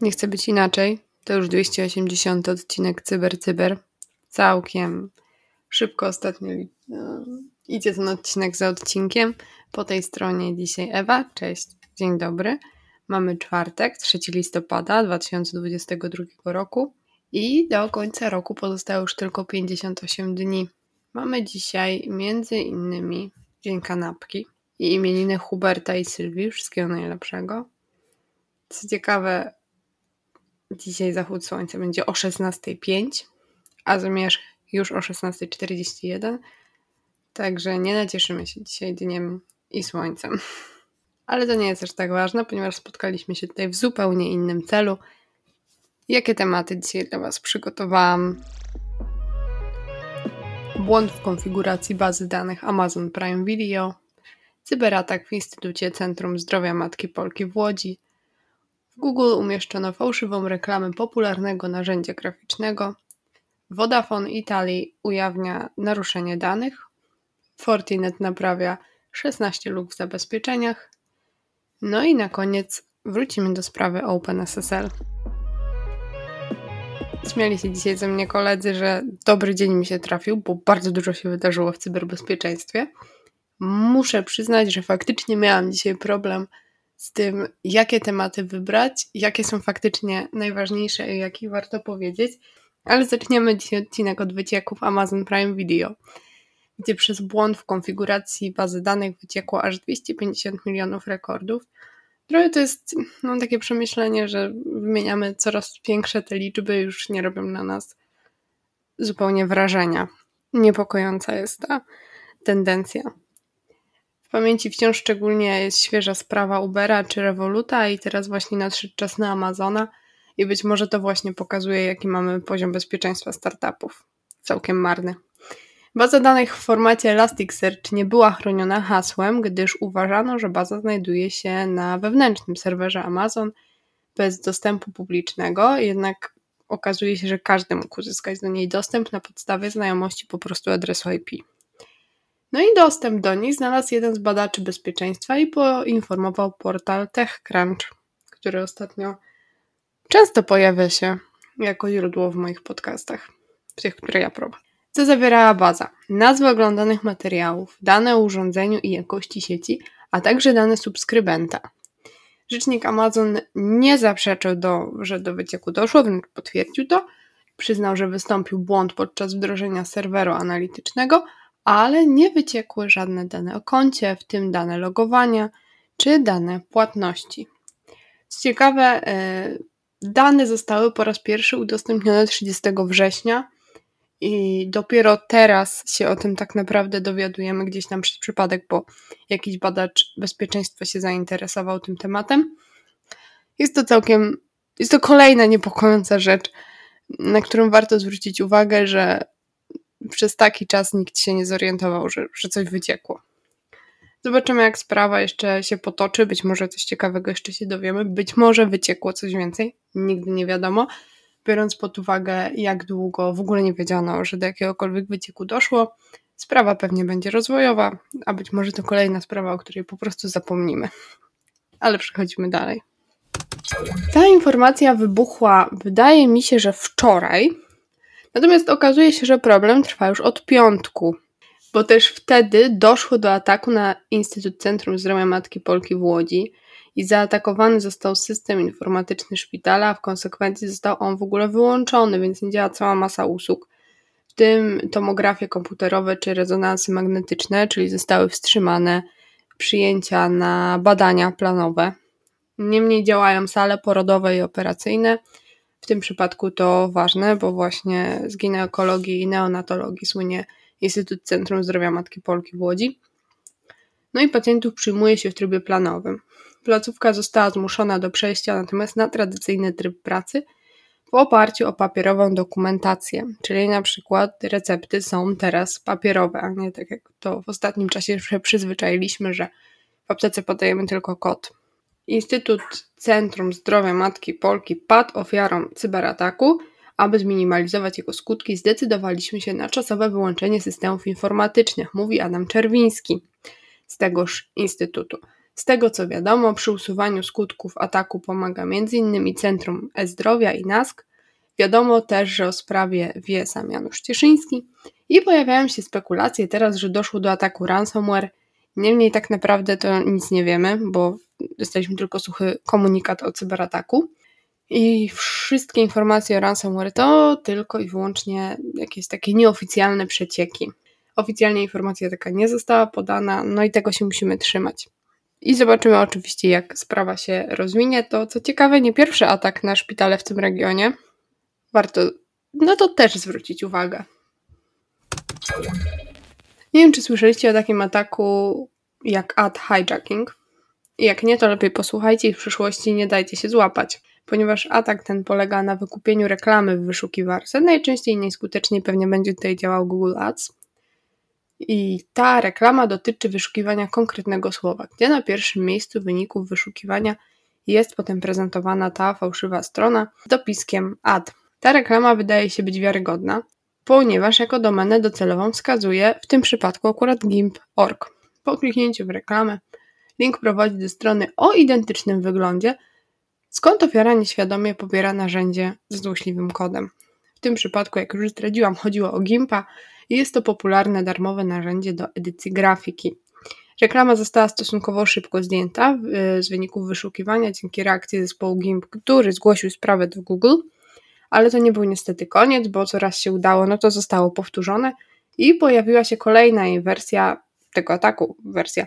Nie chce być inaczej. To już 280 odcinek Cyber Cyber. Całkiem szybko ostatnio no, idzie ten odcinek za odcinkiem. Po tej stronie dzisiaj Ewa. Cześć, dzień dobry. Mamy czwartek, 3 listopada 2022 roku i do końca roku pozostało już tylko 58 dni. Mamy dzisiaj między innymi Dzień Kanapki i imieniny Huberta i Sylwii. Wszystkiego najlepszego. Co ciekawe, dzisiaj zachód słońca będzie o 16.05, a zmierzch już o 16.41. Także nie nacieszymy się dzisiaj dniem i słońcem. Ale to nie jest też tak ważne, ponieważ spotkaliśmy się tutaj w zupełnie innym celu. Jakie tematy dzisiaj dla Was przygotowałam? Błąd w konfiguracji bazy danych Amazon Prime Video, cyberatak w Instytucie Centrum Zdrowia Matki Polki w Łodzi, w Google umieszczono fałszywą reklamę popularnego narzędzia graficznego, Vodafone Italii ujawnia naruszenie danych, Fortinet naprawia 16 luk w zabezpieczeniach, no i na koniec wrócimy do sprawy OpenSSL. Śmiali się dzisiaj ze mnie koledzy, że dobry dzień mi się trafił, bo bardzo dużo się wydarzyło w cyberbezpieczeństwie. Muszę przyznać, że faktycznie miałam dzisiaj problem z tym, jakie tematy wybrać, jakie są faktycznie najważniejsze i jakich warto powiedzieć. Ale zaczniemy dzisiaj odcinek od wycieków Amazon Prime Video, gdzie przez błąd w konfiguracji bazy danych wyciekło aż 250 milionów rekordów. Trochę to jest no, takie przemyślenie, że wymieniamy coraz większe te liczby, już nie robią na nas zupełnie wrażenia. Niepokojąca jest ta tendencja. W pamięci wciąż szczególnie jest świeża sprawa Ubera czy Revoluta i teraz właśnie nadszedł czas na Amazona i być może to właśnie pokazuje, jaki mamy poziom bezpieczeństwa startupów. Całkiem marny. Baza danych w formacie Elasticsearch nie była chroniona hasłem, gdyż uważano, że baza znajduje się na wewnętrznym serwerze Amazon bez dostępu publicznego, jednak okazuje się, że każdy mógł uzyskać do niej dostęp na podstawie znajomości po prostu adresu IP. No i dostęp do niej znalazł jeden z badaczy bezpieczeństwa i poinformował portal TechCrunch, który ostatnio często pojawia się jako źródło w moich podcastach, tych, które ja prowadzę. Co zawierała baza? Nazwy oglądanych materiałów, dane o urządzeniu i jakości sieci, a także dane subskrybenta. Rzecznik Amazon nie zaprzeczył, do, że do wycieku doszło, wręcz potwierdził to. Przyznał, że wystąpił błąd podczas wdrożenia serweru analitycznego, ale nie wyciekły żadne dane o koncie, w tym dane logowania czy dane płatności. Co ciekawe, e, dane zostały po raz pierwszy udostępnione 30 września i dopiero teraz się o tym tak naprawdę dowiadujemy gdzieś tam przez przypadek, bo jakiś badacz bezpieczeństwa się zainteresował tym tematem. Jest to całkiem, jest to kolejna niepokojąca rzecz, na którą warto zwrócić uwagę, że przez taki czas nikt się nie zorientował, że, że coś wyciekło. Zobaczymy, jak sprawa jeszcze się potoczy. Być może coś ciekawego jeszcze się dowiemy. Być może wyciekło coś więcej. Nigdy nie wiadomo. Biorąc pod uwagę, jak długo w ogóle nie wiedziano, że do jakiegokolwiek wycieku doszło, sprawa pewnie będzie rozwojowa, a być może to kolejna sprawa, o której po prostu zapomnimy. Ale przechodzimy dalej. Ta informacja wybuchła, wydaje mi się, że wczoraj, Natomiast okazuje się, że problem trwa już od piątku, bo też wtedy doszło do ataku na Instytut Centrum Zdrowia Matki Polki w Łodzi i zaatakowany został system informatyczny szpitala, a w konsekwencji został on w ogóle wyłączony, więc nie działa cała masa usług, w tym tomografie komputerowe czy rezonansy magnetyczne, czyli zostały wstrzymane przyjęcia na badania planowe. Niemniej działają sale porodowe i operacyjne, w tym przypadku to ważne, bo właśnie z ginekologii i neonatologii słynie Instytut Centrum Zdrowia Matki Polki w Łodzi. No i pacjentów przyjmuje się w trybie planowym. Placówka została zmuszona do przejścia natomiast na tradycyjny tryb pracy w oparciu o papierową dokumentację, czyli na przykład recepty są teraz papierowe, a nie tak jak to w ostatnim czasie się przyzwyczailiśmy, że w aptece podajemy tylko kod. Instytut Centrum Zdrowia Matki Polki padł ofiarą cyberataku, Aby zminimalizować jego skutki, zdecydowaliśmy się na czasowe wyłączenie systemów informatycznych, mówi Adam Czerwiński z tegoż instytutu. Z tego co wiadomo, przy usuwaniu skutków ataku pomaga m.in. Centrum E-Zdrowia i NASK. Wiadomo też, że o sprawie wie sam Janusz Cieszyński i pojawiają się spekulacje teraz, że doszło do ataku ransomware. Niemniej tak naprawdę to nic nie wiemy, bo dostaliśmy tylko suchy komunikat o cyberataku. I wszystkie informacje o ransomware to tylko i wyłącznie jakieś takie nieoficjalne przecieki. Oficjalnie informacja taka nie została podana, no i tego się musimy trzymać. I zobaczymy oczywiście, jak sprawa się rozwinie. To co ciekawe, nie pierwszy atak na szpitale w tym regionie. Warto na to też zwrócić uwagę. Nie wiem, czy słyszeliście o takim ataku jak ad hijacking. Jak nie, to lepiej posłuchajcie i w przyszłości nie dajcie się złapać, ponieważ atak ten polega na wykupieniu reklamy w wyszukiwarce. Najczęściej i najskuteczniej pewnie będzie tutaj działał Google Ads. I ta reklama dotyczy wyszukiwania konkretnego słowa, gdzie na pierwszym miejscu wyników wyszukiwania jest potem prezentowana ta fałszywa strona z dopiskiem ad. Ta reklama wydaje się być wiarygodna, ponieważ jako domenę docelową wskazuje w tym przypadku akurat gimp.org. Po kliknięciu w reklamę link prowadzi do strony o identycznym wyglądzie, skąd ofiara nieświadomie pobiera narzędzie z złośliwym kodem. W tym przypadku, jak już zdradziłam, chodziło o Gimpa jest to popularne darmowe narzędzie do edycji grafiki. Reklama została stosunkowo szybko zdjęta z wyników wyszukiwania dzięki reakcji zespołu GIMP, który zgłosił sprawę do Google, ale to nie był niestety koniec, bo co raz się udało, no to zostało powtórzone i pojawiła się kolejna jej wersja tego ataku, wersja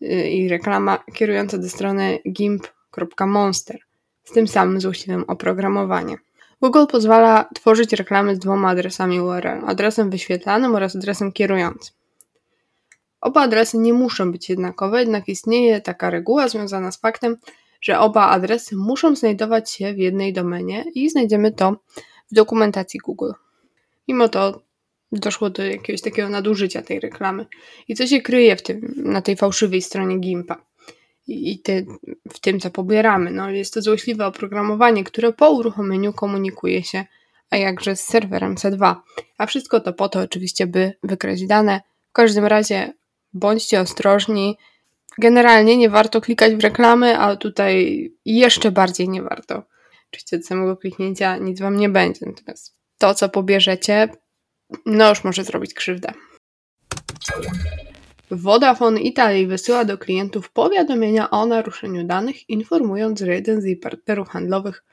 yy, i reklama kierująca do strony gimp.monster z tym samym złośliwym oprogramowaniem. Google pozwala tworzyć reklamy z dwoma adresami URL, adresem wyświetlanym oraz adresem kierującym. Oba adresy nie muszą być jednakowe, jednak istnieje taka reguła związana z faktem, że oba adresy muszą znajdować się w jednej domenie i znajdziemy to w dokumentacji Google. Mimo to doszło do jakiegoś takiego nadużycia tej reklamy. I co się kryje w tym, na tej fałszywej stronie Gimpa? I te, w tym, co pobieramy. No, jest to złośliwe oprogramowanie, które po uruchomieniu komunikuje się, a jakże z serwerem C2. A wszystko to po to oczywiście, by wykraść dane. W każdym razie bądźcie ostrożni. Generalnie nie warto klikać w reklamy, a tutaj jeszcze bardziej nie warto. Oczywiście od samego kliknięcia nic wam nie będzie. Natomiast to, co pobierzecie, no już może zrobić krzywdę. Vodafone Italy wysyła do klientów powiadomienia o naruszeniu danych, informując, że jeden z jej partnerów handlowych,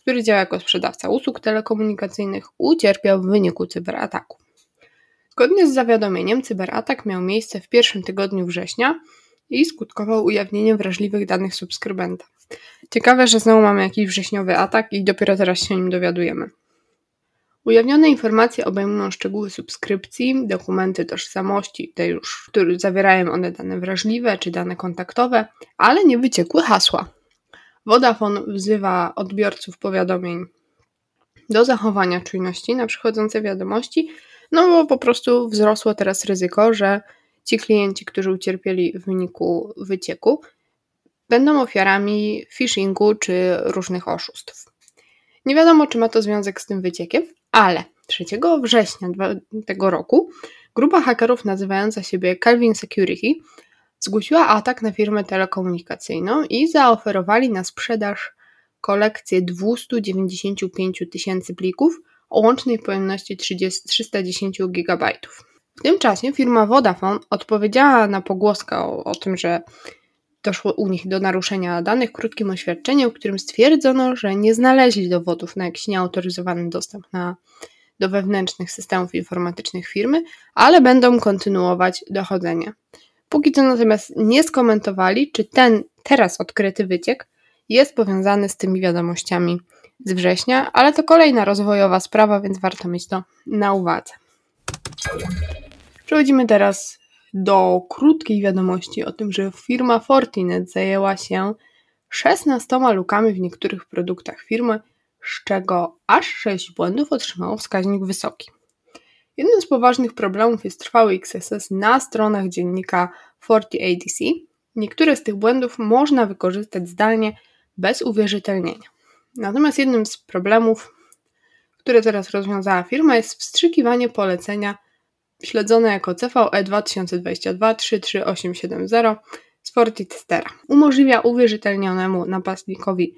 który działa jako sprzedawca usług telekomunikacyjnych, ucierpiał w wyniku cyberataku. Zgodnie z zawiadomieniem, cyberatak miał miejsce w pierwszym tygodniu września i skutkował ujawnieniem wrażliwych danych subskrybenta. Ciekawe, że znowu mamy jakiś wrześniowy atak i dopiero teraz się o nim dowiadujemy. Ujawnione informacje obejmują szczegóły subskrypcji, dokumenty tożsamości, te już, które zawierają one dane wrażliwe czy dane kontaktowe, ale nie wyciekły hasła. Vodafone wzywa odbiorców powiadomień do zachowania czujności na przychodzące wiadomości, no bo po prostu wzrosło teraz ryzyko, że ci klienci, którzy ucierpieli w wyniku wycieku, będą ofiarami phishingu czy różnych oszustw. Nie wiadomo, czy ma to związek z tym wyciekiem, ale 3 września tego roku grupa hakerów nazywająca siebie Calvin Security zgłosiła atak na firmę telekomunikacyjną i zaoferowali na sprzedaż kolekcję 295 tysięcy plików o łącznej pojemności 30, 310 GB. W tym czasie firma Vodafone odpowiedziała na pogłoskę o, o tym, że doszło u nich do naruszenia danych krótkim oświadczeniem, w którym stwierdzono, że nie znaleźli dowodów na jakiś nieautoryzowany dostęp na, do wewnętrznych systemów informatycznych firmy, ale będą kontynuować dochodzenie. Póki co natomiast nie skomentowali, czy ten teraz odkryty wyciek jest powiązany z tymi wiadomościami z września, ale to kolejna rozwojowa sprawa, więc warto mieć to na uwadze. Przechodzimy teraz do krótkiej wiadomości o tym, że firma Fortinet zajęła się 16 lukami w niektórych produktach firmy, z czego aż 6 błędów otrzymało wskaźnik wysoki. Jednym z poważnych problemów jest trwały XSS na stronach dziennika FortiADC. Niektóre z tych błędów można wykorzystać zdalnie bez uwierzytelnienia. Natomiast jednym z problemów, które teraz rozwiązała firma, jest wstrzykiwanie polecenia śledzone jako CVE 2022 33870 z. Umożliwia uwierzytelnionemu napastnikowi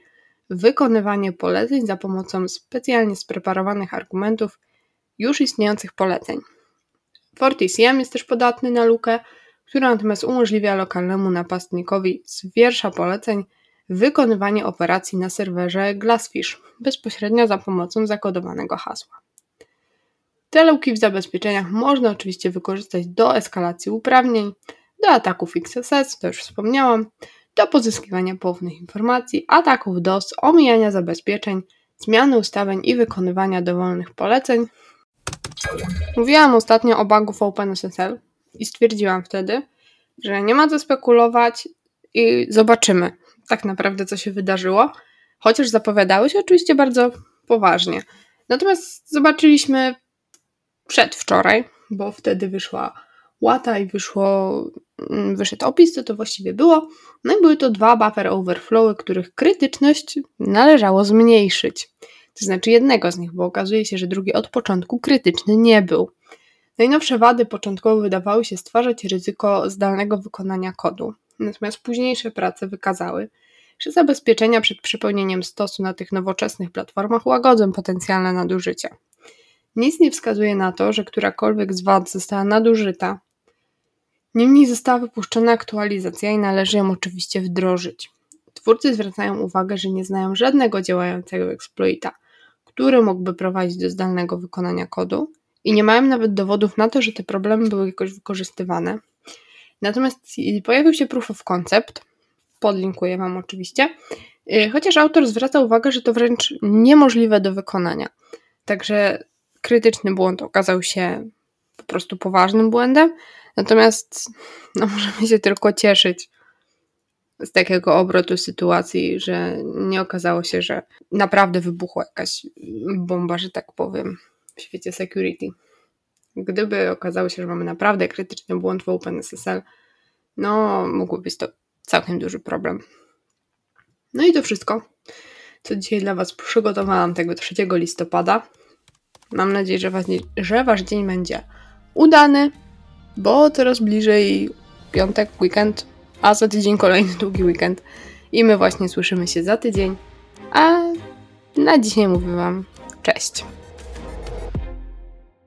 wykonywanie poleceń za pomocą specjalnie spreparowanych argumentów już istniejących poleceń. FortiCM jest też podatny na lukę, która natomiast umożliwia lokalnemu napastnikowi z wiersza poleceń wykonywanie operacji na serwerze Glassfish bezpośrednio za pomocą zakodowanego hasła. Te luki w zabezpieczeniach można oczywiście wykorzystać do eskalacji uprawnień, do ataków XSS, to już wspomniałam, do pozyskiwania poufnych informacji, ataków DOS, omijania zabezpieczeń, zmiany ustawień i wykonywania dowolnych poleceń. Mówiłam ostatnio o bugu w OpenSSL i stwierdziłam wtedy, że nie ma co spekulować i zobaczymy tak naprawdę, co się wydarzyło, chociaż zapowiadały się oczywiście bardzo poważnie. Natomiast zobaczyliśmy przedwczoraj, bo wtedy wyszła łata i wyszło, mm, wyszedł opis, co to właściwie było. No i były to dwa buffer overflowy, których krytyczność należało zmniejszyć. To znaczy jednego z nich, bo okazuje się, że drugi od początku krytyczny nie był. Najnowsze wady początkowo wydawały się stwarzać ryzyko zdalnego wykonania kodu, natomiast późniejsze prace wykazały, że zabezpieczenia przed przepełnieniem stosu na tych nowoczesnych platformach łagodzą potencjalne nadużycia. Nic nie wskazuje na to, że którakolwiek z wad została nadużyta. Niemniej została wypuszczona aktualizacja i należy ją oczywiście wdrożyć. Twórcy zwracają uwagę, że nie znają żadnego działającego exploita, który mógłby prowadzić do zdalnego wykonania kodu i nie mają nawet dowodów na to, że te problemy były jakoś wykorzystywane. Natomiast pojawił się proof of concept, podlinkuję Wam oczywiście, y, chociaż autor zwraca uwagę, że to wręcz niemożliwe do wykonania. Także krytyczny błąd okazał się po prostu poważnym błędem, natomiast no, możemy się tylko cieszyć z takiego obrotu sytuacji, że nie okazało się, że naprawdę wybuchła jakaś bomba, że tak powiem, w świecie security. Gdyby okazało się, że mamy naprawdę krytyczny błąd w OpenSSL, no mógłby być to całkiem duży problem. No i to wszystko, co dzisiaj dla Was przygotowałam tego 3 listopada. Mam nadzieję, że, was, że Wasz dzień będzie udany, bo coraz bliżej piątek, weekend, a za tydzień kolejny długi weekend. I my właśnie słyszymy się za tydzień. A na dzisiaj mówię Wam cześć.